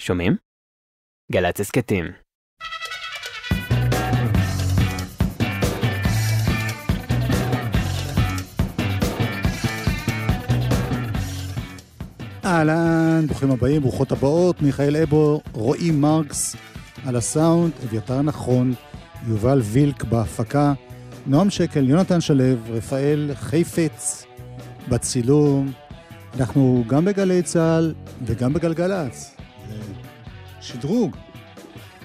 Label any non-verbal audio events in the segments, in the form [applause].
שומעים? גל"צ הסכתים. אהלן, ברוכים הבאים, ברוכות הבאות, מיכאל אבו, רועי מרקס על הסאונד, אביתר נכון, יובל וילק בהפקה, נועם שקל, יונתן שלו, רפאל חיפץ בצילום. אנחנו גם בגלי צה"ל וגם בגלגלצ. שדרוג.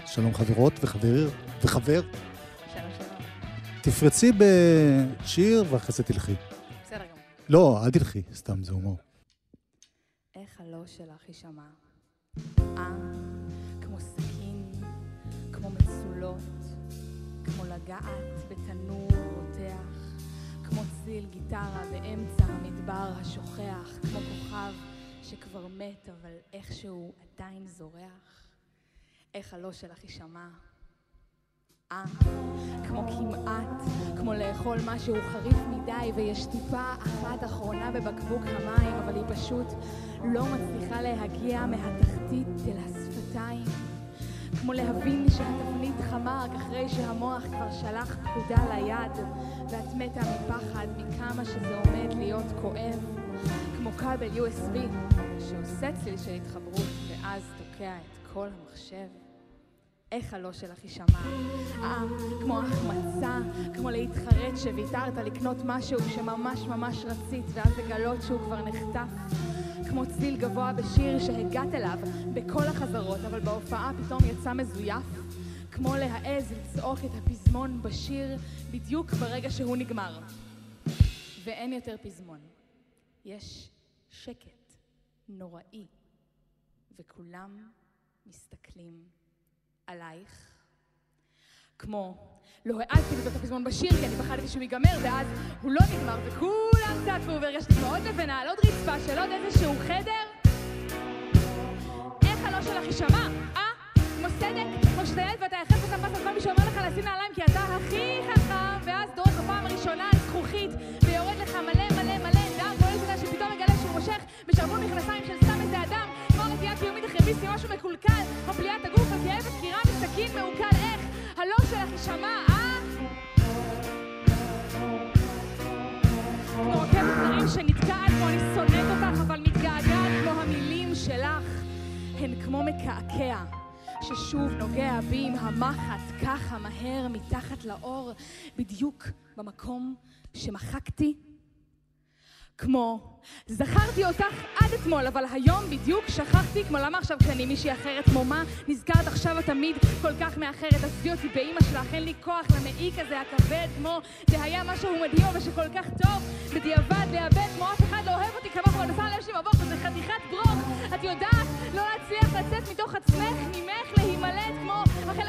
שלום חברות וחבר, וחבר. שלום, שלום. תפרצי בשיר ואחרי זה תלכי. בסדר גמור. לא, אל תלכי, סתם זה הומור. איך הלא שלך יישמע? אה, כמו סכין, כמו מצולות, כמו לגעת בתנור רותח, כמו צליל גיטרה באמצע המדבר השוכח, כמו כוכב שכבר מת אבל איכשהו עדיין זורח. איך הלא שלך יישמע? אה, כמו כמעט, כמו לאכול משהו חריף מדי ויש טיפה אחת אחרונה בבקבוק המים, אבל היא פשוט לא מצליחה להגיע מהתחתית אל השפתיים. כמו להבין שהתבנית חמה רק אחרי שהמוח כבר שלח פקודה ליד, ואת מתה מפחד מכמה שזה עומד להיות כואב. כמו כבל USB שעושה צליל של התחברות ואז תוקע את כל המחשב. איך הלא שלך יישמע? אה, כמו החמצה, כמו להתחרט שוויתרת לקנות משהו שממש ממש רצית ואז לגלות שהוא כבר נחטף. כמו צליל גבוה בשיר שהגעת אליו בכל החזרות, אבל בהופעה פתאום יצא מזויף. כמו להעז לצעוק את הפזמון בשיר בדיוק ברגע שהוא נגמר. ואין יותר פזמון. יש שקט נוראי, וכולם מסתכלים עלייך. כמו, לא העזתי לבדוק את הפזמון בשיר כי אני פחדתי שהוא ייגמר ואז הוא לא נגמר וכולם צעקו והרגשתי כמו עוד לבנה על עוד רצפה של עוד איזשהו חדר. איך הלא שלך יישמע? אה? כמו סדק? כמו שאתה ילד ואתה יחף את הפס הזמן מישהו אומר לך לשים נעליים כי אתה הכי חכם ואז עם המחט ככה מהר מתחת לאור בדיוק במקום שמחקתי. כמו זכרתי אותך עד אתמול, אבל היום בדיוק שכחתי, כמו למה עכשיו כשאני מישהי אחרת, כמו מה? נזכרת עכשיו תמיד כל כך מאחרת, עזבי אותי באימא שלך, אין לי כוח למעיק הזה הכבד, כמו זה היה משהו מדהים אבל שכל כך טוב, בדיעבד לאבד, כמו אף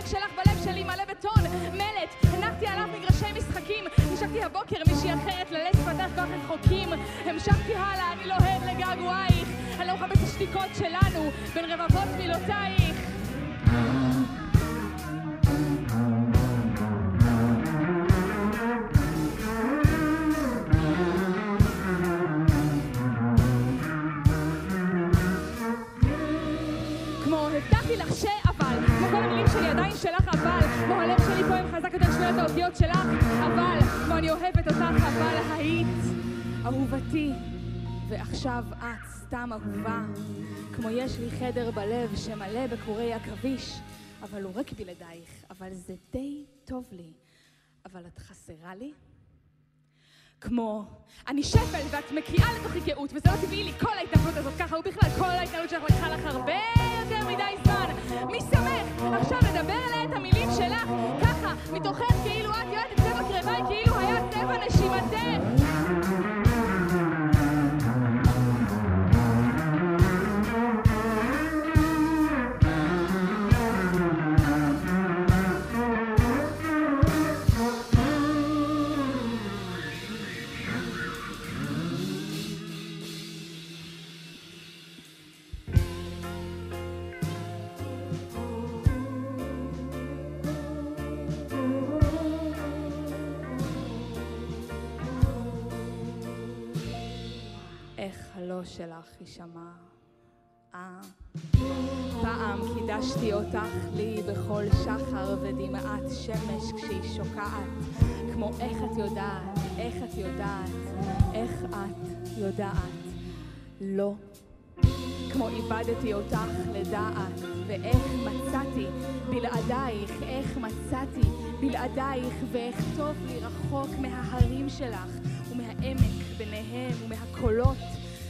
החלק שלך בלב שלי מלא בטון, מלט, הנחתי עליו מגרשי משחקים, נשקתי הבוקר מישהי אחרת, ללט שפתך כך רחוקים, המשכתי הלאה, אני לוהב לגעגועייך, אני לא מחפש את השתיקות שלנו בין רבבות מילותייך. חזק יותר שטויות האותיות שלך אבל, כמו אני אוהבת אותך אבל היית אהובתי. ועכשיו את סתם אהובה, כמו יש לי חדר בלב שמלא בקורי עכביש, אבל הוא ריק בלעדייך, אבל זה די טוב לי, אבל את חסרה לי? כמו, אני שפל ואת מקיאה לתוכי גאות וזה לא טבעי לי כל ההתנהגות הזאת ככה ובכלל כל ההתנהגות שלך לקחה לך הרבה יותר מדי זמן. מי שמח עכשיו לדבר אליה את המילים שלך ככה מתוכך כאילו את יודעת את צבע קרבי כאילו היה צבע נשימתך שלך יישמע. אה. פעם קידשתי אותך לי בכל שחר ודמעת שמש כשהיא שוקעת. כמו איך את יודעת, איך את יודעת, איך את יודעת. לא. כמו איבדתי אותך לדעת, ואיך מצאתי בלעדייך, איך מצאתי בלעדייך, ואיך טוב לי רחוק מההרים שלך, ומהעמק ביניהם, ומהקולות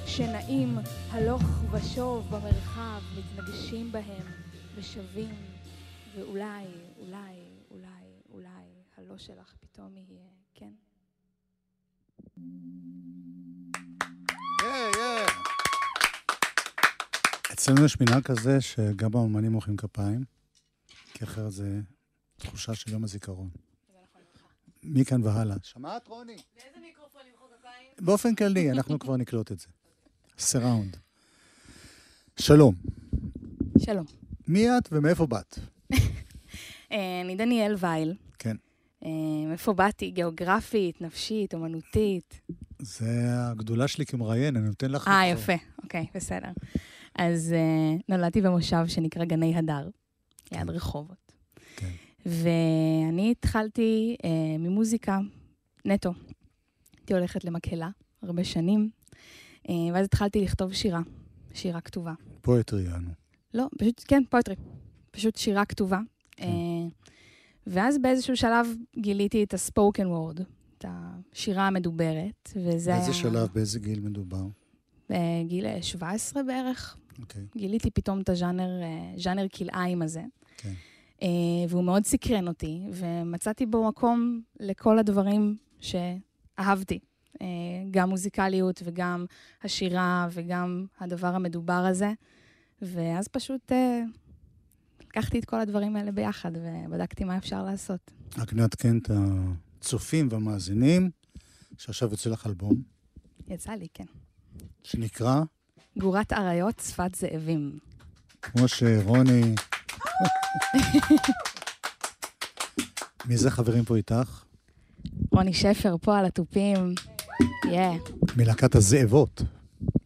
שנעים הלוך ושוב במרחב, מתנגשים בהם ושווים, ואולי, אולי, אולי, אולי, הלא שלך פתאום יהיה, כן? אצלנו יש מנהג כזה שגם האמנים מוחאים כפיים, כי אחרת זה תחושה של יום הזיכרון. מכאן והלאה. שמעת, רוני? לאיזה מיקרופון למחוא כפיים? באופן כללי, אנחנו כבר נקלוט את זה. סיראונד. שלום, שלום. מי את ומאיפה באת? [laughs] אה, אני דניאל וייל. כן. אה, מאיפה באתי? גיאוגרפית, נפשית, אומנותית? זה הגדולה שלי כמראיין, אני נותן לך... אה. יפה, אוקיי, בסדר. אז אה, נולדתי במושב שנקרא גני הדר, ליד רחובות. כן. ואני התחלתי אה, ממוזיקה נטו. הייתי הולכת למקהלה הרבה שנים, ואז התחלתי לכתוב שירה, שירה כתובה. פואטרי יענו. לא, פשוט, כן, פואטרי. פשוט שירה כתובה. כן. אה, ואז באיזשהו שלב גיליתי את הספוקן וורד, את השירה המדוברת, וזה היה... באיזה שלב, באיזה גיל מדובר? בגיל אה, 17 בערך. אוקיי. גיליתי פתאום את הז'אנר, אה, ז'אנר כלאיים הזה. כן. אה, והוא מאוד סקרן אותי, ומצאתי בו מקום לכל הדברים שאהבתי. אה, גם מוזיקליות וגם השירה וגם הדבר המדובר הזה. ואז פשוט אה, לקחתי את כל הדברים האלה ביחד ובדקתי מה אפשר לעשות. רק נעדכן את הצופים והמאזינים, שעכשיו יוצא לך אלבום, יצא לי, כן. שנקרא, גורת אריות, שפת זאבים. כמו שרוני... מי זה חברים פה איתך? רוני שפר פה על התופים. יא, מלהקת הזאבות.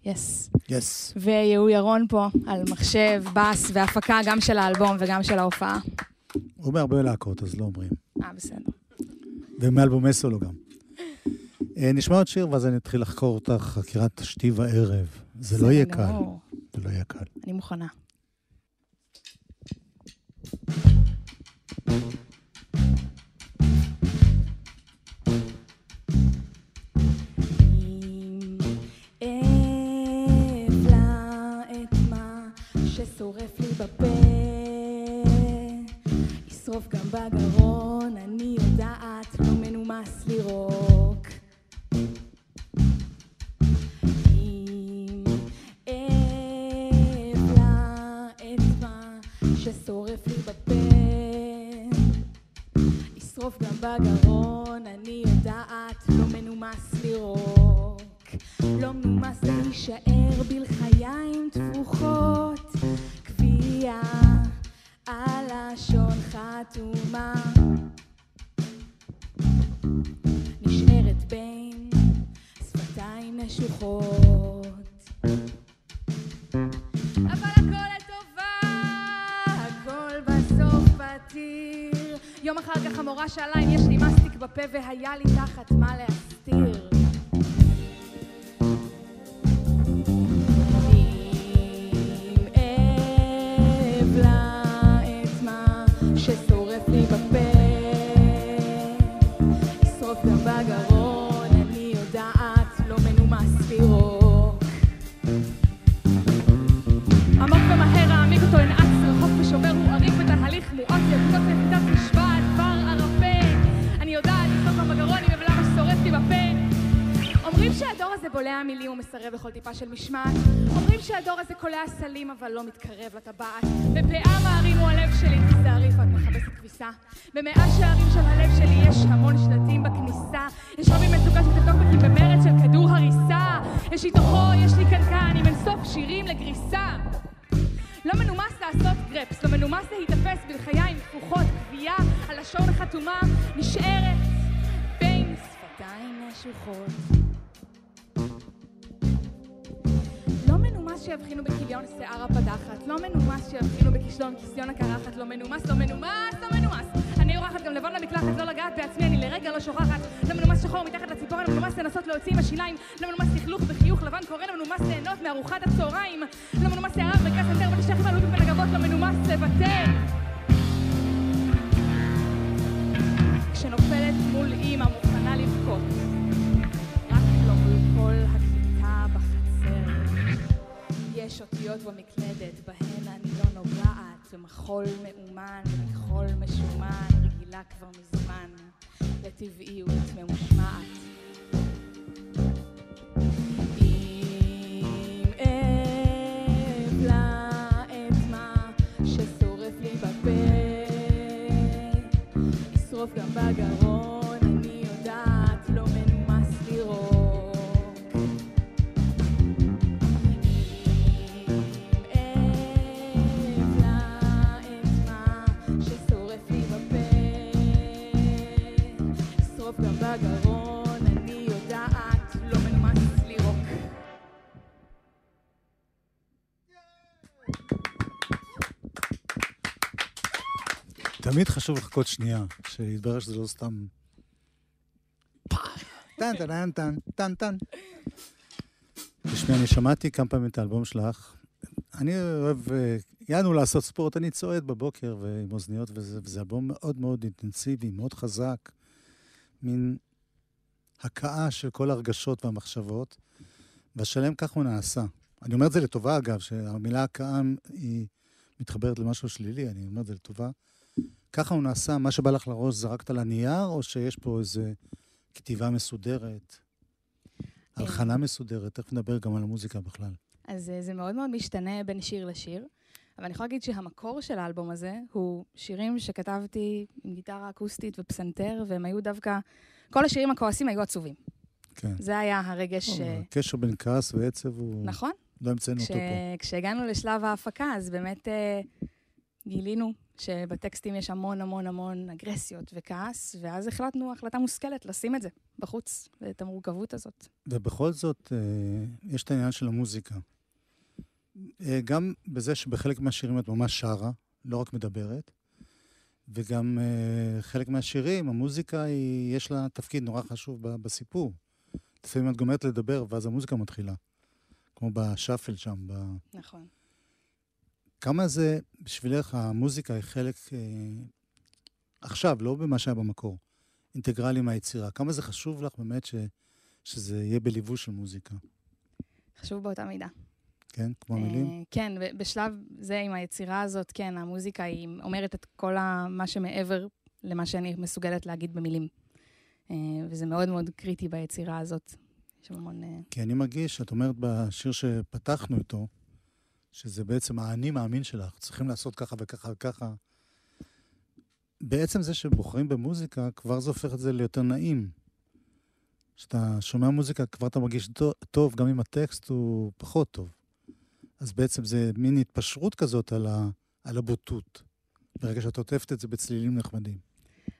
יס. יס. ויהוא ירון פה על מחשב, בס והפקה גם של האלבום וגם של ההופעה. הוא בהרבה להקות, אז לא אומרים. אה, בסדר. ומאלבומי סולו גם. אה, נשמע עוד שיר, ואז אני אתחיל לחקור אותך חקירת שתי וערב. זה לא יהיה קל. זה לא יהיה קל. אני מוכנה. אם ישרוף גם בגרון, אני יודעת, לא מנומס לירוק. יום אחר כך המורה שאלה אם יש לי מסטיק בפה והיה לי תחת מה להסתיר. שהדור הזה בולע מילים ומסרב לכל טיפה של משמעת. אומרים שהדור הזה קולע סלים אבל לא מתקרב לטבעת. בפאה מערימו הלב שלי, תיזהרי ואת מכבסת כביסה. במאה שערים של הלב שלי יש המון שלטים בכניסה. יש רבים מצוקה שתבדוק בכי במרץ של כדור הריסה. יש איתוכו, יש לי קנקן עם אינסוף שירים לגריסה. לא מנומס לעשות גרפס, לא מנומס להיתפס בלחיים תפוחות, קביעה, הלשון החתומה נשארת בין שפתיים נשוחות. שיבחינו בכיליון שיער הפדחת, לא מנומס שיבחינו בכישרון שלום, כיסיון הקרחת, לא מנומס, לא מנומס, לא מנומס. אני אורחת גם לבון למקלחת, לא לגעת בעצמי, אני לרגע לא שוכחת. לא מנומס שחור מתחת לציפורן, לא מנומס לנסות להוציא עם השיניים. לא מנומס לכלוך וחיוך לבן קורא, לא מנומס ליהנות מארוחת הצהריים. לא מנומס להרר בגס אנטר ותשכם עלובים בין הגבות, לא מנומס לוותר. כשנופלת מול אימא מוכנה לבכות. אותיות במקלדת, בהן אני לא נוגעת, ומחול מאומן, ומחול משומן, רגילה כבר מזמן, לטבעיות ממושמעת. ששורף לי גם בגרון, ישרוף גם בגרון, אני יודעת, לא מנומס לירוק. תמיד חשוב לחכות שנייה, שיתברר שזה לא סתם... טן טן טן טן טן. תשמעי, אני שמעתי כמה פעמים את האלבום שלך. אני אוהב, אה, יענו לעשות ספורט, אני צועד בבוקר ועם אוזניות, וזה, וזה אלבום מאוד מאוד אינטנסיבי, מאוד חזק. מין הקאה של כל הרגשות והמחשבות, והשלם כך הוא נעשה. אני אומר את זה לטובה, אגב, שהמילה הקאה היא מתחברת למשהו שלילי, אני אומר את זה לטובה. ככה הוא נעשה, מה שבא לך לראש זרקת על הנייר, או שיש פה איזה כתיבה מסודרת, הלחנה מסודרת? תכף נדבר גם על המוזיקה בכלל. אז אה, זה מאוד מאוד משתנה בין שיר לשיר, אבל אני יכולה להגיד שהמקור של האלבום הזה הוא שירים שכתבתי עם גיטרה אקוסטית ופסנתר, והם היו דווקא, כל השירים הכועסים היו עצובים. כן. זה היה הרגש... טוב, אה, הקשר בין כעס ועצב הוא... נכון. לא המצאנו כש... אותו פה. כשהגענו לשלב ההפקה, אז באמת אה, גילינו שבטקסטים יש המון המון המון אגרסיות וכעס, ואז החלטנו החלטה מושכלת לשים את זה בחוץ, ואת המורכבות הזאת. ובכל זאת, אה, יש את העניין של המוזיקה. אה, גם בזה שבחלק מהשירים את ממש שרה, לא רק מדברת, וגם אה, חלק מהשירים, המוזיקה, היא, יש לה תפקיד נורא חשוב בסיפור. לפעמים את גומרת לדבר, ואז המוזיקה מתחילה. כמו בשאפל שם. ב... נכון. כמה זה, בשבילך, המוזיקה היא חלק, אה, עכשיו, לא במה שהיה במקור, אינטגרלי מהיצירה. כמה זה חשוב לך באמת ש, שזה יהיה בליווי של מוזיקה, חשוב באותה מידה. כן? כמו? אה, כן, ב- בשלב זה עם היצירה הזאת, כן, המוזיקה היא אומרת את כל ה- מה שמעבר למה שאני מסוגלת להגיד במילים. אה, וזה מאוד מאוד קריטי ביצירה הזאת. יש המון... אה, כי אני מרגיש, את אומרת בשיר שפתחנו איתו, שזה בעצם האני מאמין שלך, צריכים לעשות ככה וככה וככה. בעצם זה שבוחרים במוזיקה, כבר זה הופך את זה ליותר נעים. כשאתה שומע מוזיקה, כבר אתה מרגיש טוב, גם אם הטקסט הוא פחות טוב. אז בעצם זה מין התפשרות כזאת על, ה, על הבוטות, ברגע שאת עוטפת את זה בצלילים נחמדים.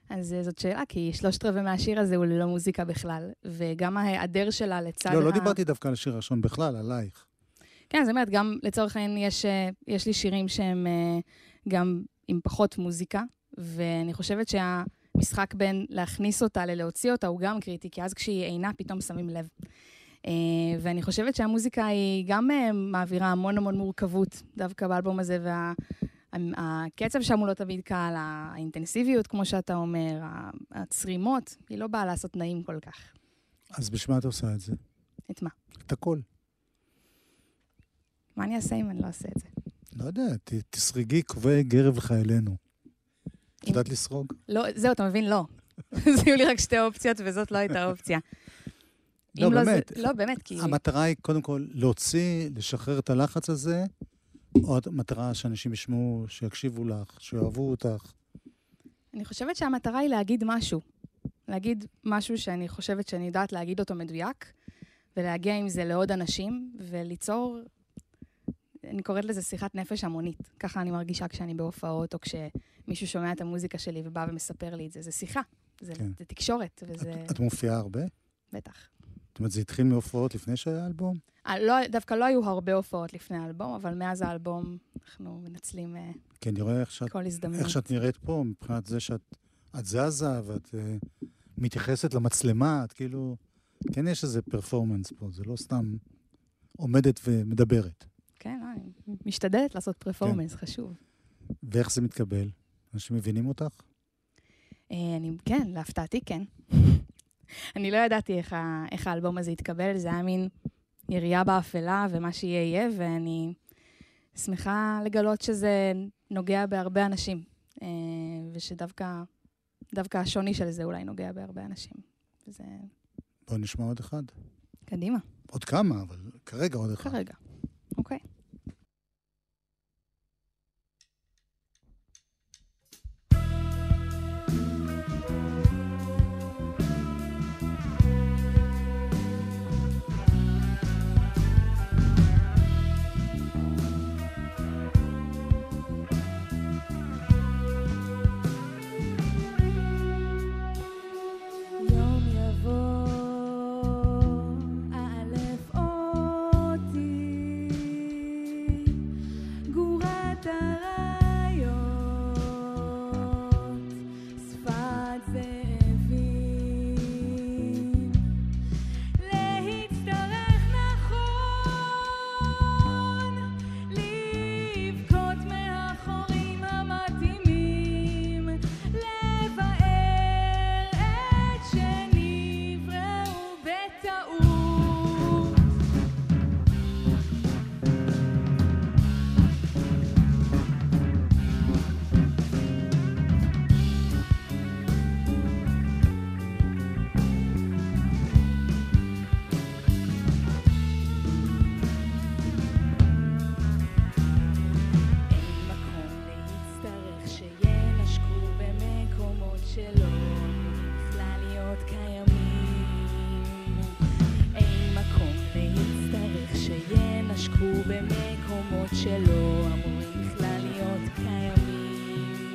אז אה, זאת שאלה, כי שלושת רבעי מהשיר הזה הוא ללא מוזיקה בכלל, וגם ההיעדר שלה לצד לא, ה... לא דיברתי דווקא על השיר הראשון בכלל, עלייך. כן, זאת אומרת, גם לצורך העניין יש, אה, יש לי שירים שהם אה, גם עם פחות מוזיקה, ואני חושבת שהמשחק בין להכניס אותה ללהוציא אותה הוא גם קריטי, כי אז כשהיא אינה, פתאום שמים לב. אה, ואני חושבת שהמוזיקה היא גם אה, מעבירה המון המון מורכבות, דווקא באלבום הזה, והקצב שם הוא לא תמיד קל, האינטנסיביות, כמו שאתה אומר, הצרימות, היא לא באה לעשות נעים כל כך. אז בשביל מה את עושה את זה? את מה? את הכל. מה אני אעשה אם אני לא אעשה את זה? לא יודע, ת, תסרגי קובעי גרב לחיילינו. את יודעת לסרוג? לא, זהו, אתה מבין? לא. [laughs] אז היו לי רק שתי אופציות, וזאת לא הייתה אופציה. לא, אם באמת. זה, לא, באמת, כי... המטרה היא קודם כל להוציא, לשחרר את הלחץ הזה, או המטרה שאנשים ישמעו, שיקשיבו לך, שאוהבו אותך. אני חושבת שהמטרה היא להגיד משהו. להגיד משהו שאני חושבת שאני יודעת להגיד אותו מדויק, ולהגיע עם זה לעוד אנשים, וליצור, אני קוראת לזה שיחת נפש המונית. ככה אני מרגישה כשאני בהופעות, או כשמישהו שומע את המוזיקה שלי ובא ומספר לי את זה. זה שיחה, זה, כן. זה תקשורת, וזה... את, את מופיעה הרבה? בטח. זאת אומרת, זה התחיל מהופעות לפני שהיה אלבום? אה, לא, דווקא לא היו הרבה הופעות לפני האלבום, אבל מאז האלבום אנחנו מנצלים כי אני רואה איך שאת, כל הזדמנות. איך שאת נראית פה, מבחינת זה שאת את זזה ואת uh, מתייחסת למצלמה, את כאילו... כן יש איזה פרפורמנס פה, זה לא סתם עומדת ומדברת. כן, לא, אני משתדלת לעשות פרפורמנס, חשוב. ואיך זה מתקבל? אנשים מבינים אותך? אני, כן, להפתעתי כן. אני לא ידעתי איך, ה, איך האלבום הזה יתקבל, זה היה מין ירייה באפלה ומה שיהיה יהיה, ואני שמחה לגלות שזה נוגע בהרבה אנשים, אה, ושדווקא דווקא השוני של זה אולי נוגע בהרבה אנשים. וזה בואו נשמע עוד אחד. קדימה, עוד כמה, אבל כרגע עוד אחד. כרגע. אוקיי. יום שלא אמורים בכלל להיות קיימים.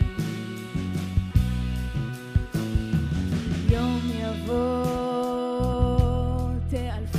יום יבוא, תאלפי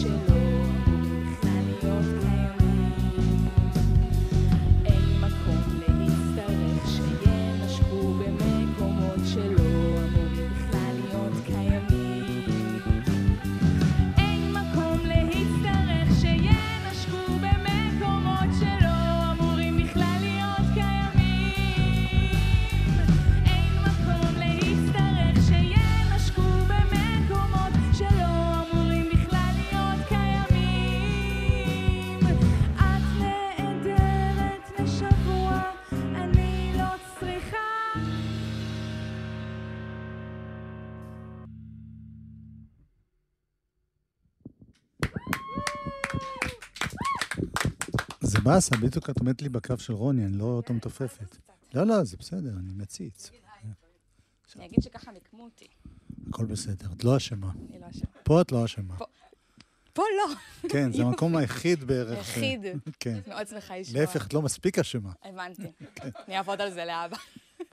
shame. באסה, בדיוק את עומדת לי בקו של רוני, אני לא אותו מתופפת. לא, לא, זה בסדר, אני מציץ. אני אגיד שככה נקמו אותי, הכל בסדר, את לא אשמה. אני לא אשמה. פה את לא אשמה. פה. לא. כן, זה [laughs] המקום היחיד בערך. ש- היחיד. כן. [laughs] מאוד שמחה לשמוע. להפך, את לא מספיק אשמה. הבנתי. [laughs] אני אעבוד על זה לאבא.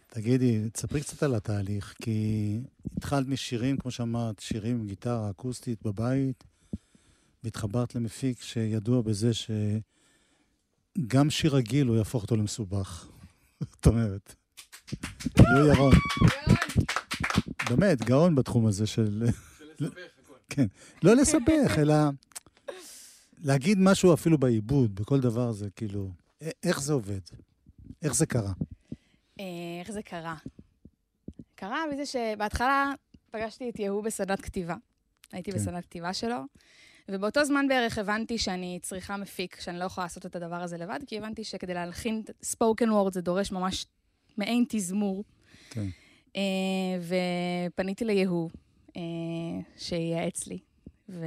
תגידי, תספרי קצת על התהליך, כי התחלת משירים, כמו שאמרת, שירים עם גיטרה אקוסטית בבית, והתחברת למפיק שידוע בזה שגם שיר רגיל, הוא יהפוך אותו למסובך. זאת אומרת, יו ירון. באמת, גאון בתחום הזה של... כן. לא לסבך, אלא להגיד משהו אפילו בעיבוד, בכל דבר זה כאילו... איך זה עובד? איך זה קרה? אה, איך זה קרה? קרה בזה שבהתחלה פגשתי את יהוא בסדנת כתיבה. הייתי כן. בסדנת כתיבה שלו, ובאותו זמן בערך הבנתי שאני צריכה מפיק, שאני לא יכולה לעשות את הדבר הזה לבד, כי הבנתי שכדי להלחין ספוקן וורד זה דורש ממש מעין תזמור. כן. אה, ופניתי ליהוא, אה, שייעץ לי, ו...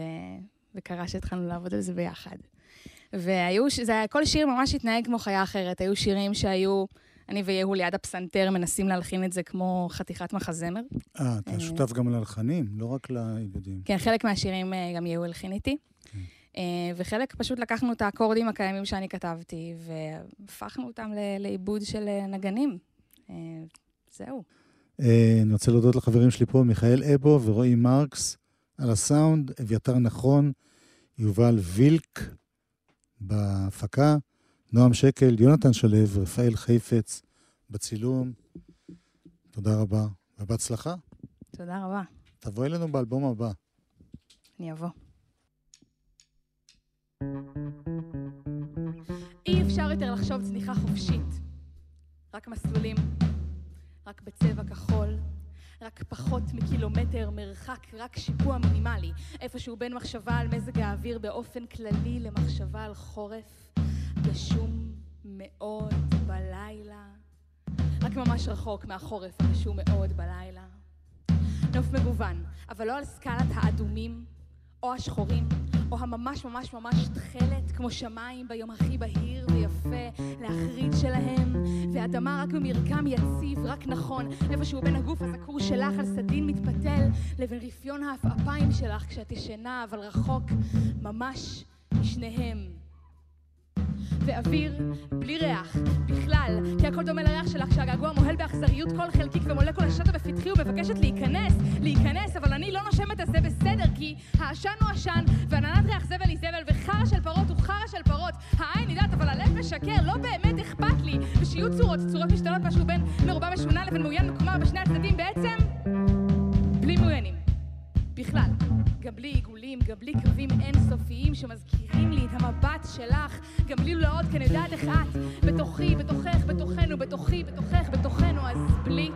וקרה שהתחלנו לעבוד על זה ביחד. והיו, זה היה, כל שיר ממש התנהג כמו חיה אחרת. היו שירים שהיו, אני ויהוא ליד הפסנתר מנסים להלחין את זה כמו חתיכת מחזמר. אה, אתה אה. שותף גם ללחנים, לא רק לעיבודים. כן, חלק מהשירים אה, גם יהוא הלחין איתי. כן. אה, וחלק פשוט לקחנו את האקורדים הקיימים שאני כתבתי, והפכנו אותם לעיבוד של נגנים. זהו. אני רוצה להודות לחברים שלי פה, מיכאל אבו ורועי מרקס, על הסאונד, אביתר נכון, יובל וילק בהפקה, נועם שקל, יונתן שלו, רפאל חיפץ בצילום. תודה רבה, ובהצלחה. תודה רבה. תבואי אלינו באלבום הבא. אני אבוא. אי אפשר יותר לחשוב צניחה חופשית. רק מסלולים, רק בצבע כחול, רק פחות מקילומטר מרחק, רק שיפוע מינימלי, איפשהו בין מחשבה על מזג האוויר באופן כללי למחשבה על חורף, גשום מאוד בלילה, רק ממש רחוק מהחורף הגשום מאוד בלילה. נוף מגוון, אבל לא על סקלת האדומים, או השחורים, או הממש ממש ממש תכלת, כמו שמיים ביום הכי בהיר ויפה להחריד שלהם, ואדמה רק במרקם יציב, רק נכון, איפשהו בין הגוף הזקור שלך על סדין מתפתל, לבין רפיון העפעפיים שלך כשאת ישנה, אבל רחוק ממש משניהם. ואוויר בלי ריח, בכלל, כי הכל דומה לריח שלך כשהגעגוע מוהל באכזריות כל חלקיק ומולקולה שטה בפתחי ומבקשת להיכנס, להיכנס, אבל אני לא נושמת אז זה בסדר, כי העשן הוא עשן, ועננת ריח זבל היא זבל, וחרא של פרות הוא חרא של פרות. העין יודעת, אבל הלב משקר, לא באמת אכפת לי. ושיהיו צורות, צורות משתנות משהו בין מרובע משונה לבין מאוין מקומר בשני הצדדים, בעצם בלי מאוינים. בכלל, גם בלי עיגולים, גם בלי קווים אינסופיים שמזכירים לי את המבט שלך, גם בלי לולאות, כי אני יודעת איך את, בתוכי, בתוכך, בתוכנו, בתוכי, בתוכך, בתוכנו, אז בלי,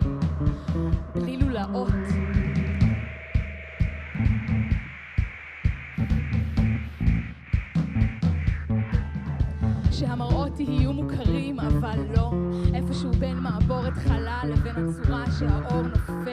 בלי לולאות. שהמראות יהיו מוכרים, אבל לא איפשהו בין מעבורת חלל לבין הצורה שהאור נופל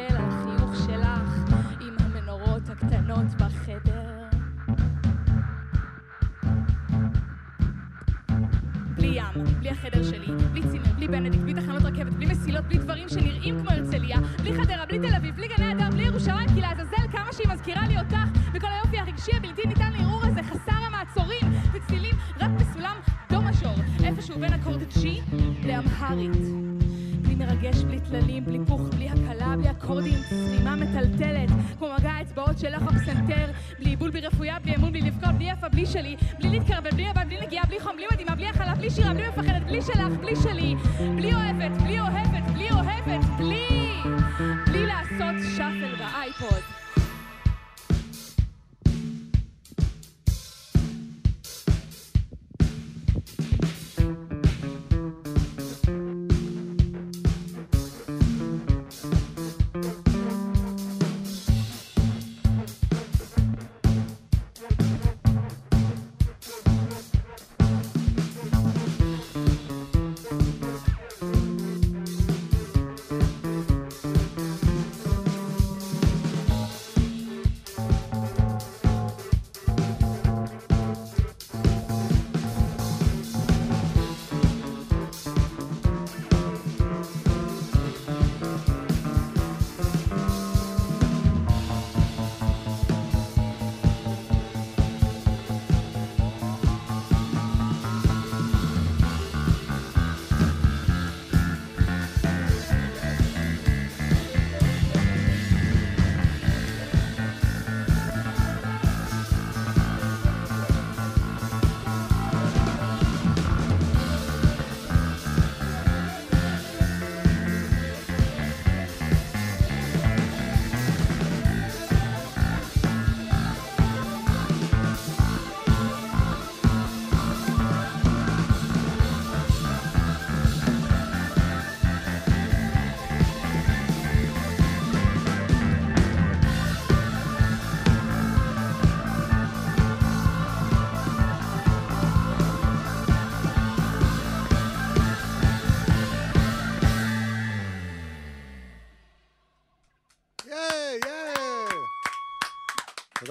החדר שלי, בלי צימר, בלי בנדיק, בלי תחנות רכבת, בלי מסילות, בלי דברים שנראים כמו הרצליה, בלי חדרה, בלי תל אביב, בלי גני הדר, בלי ירושלים, כי לעזאזל כמה שהיא מזכירה לי אותך, וכל היופי הרגשי הבלתי ניתן לערעור הזה, חסר המעצורים, וצלילים רק בסולם דו מז'ור, איפשהו בין אקורד ג'י לאמהרית. מרגש, בלי טללים, בלי פוך, בלי הקלה, בלי אקורדים, צלימה מטלטלת, כמו מגע האצבעות שלך בפסנתר, בלי עיבול, בלי רפויה, בלי אמון, בלי לבכות, בלי יפה, בלי שלי, בלי להתקרבל, בלי הבא, בלי נגיעה, בלי חום, בלי מדהימה, בלי הכלה, בלי שירה, בלי מפחדת, בלי שלך, בלי שלי, בלי אוהבת, בלי אוהבת, בלי אוהבת, בלי... בלי לעשות שאפל באייפוד.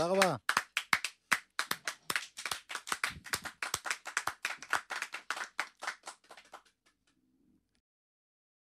תודה רבה.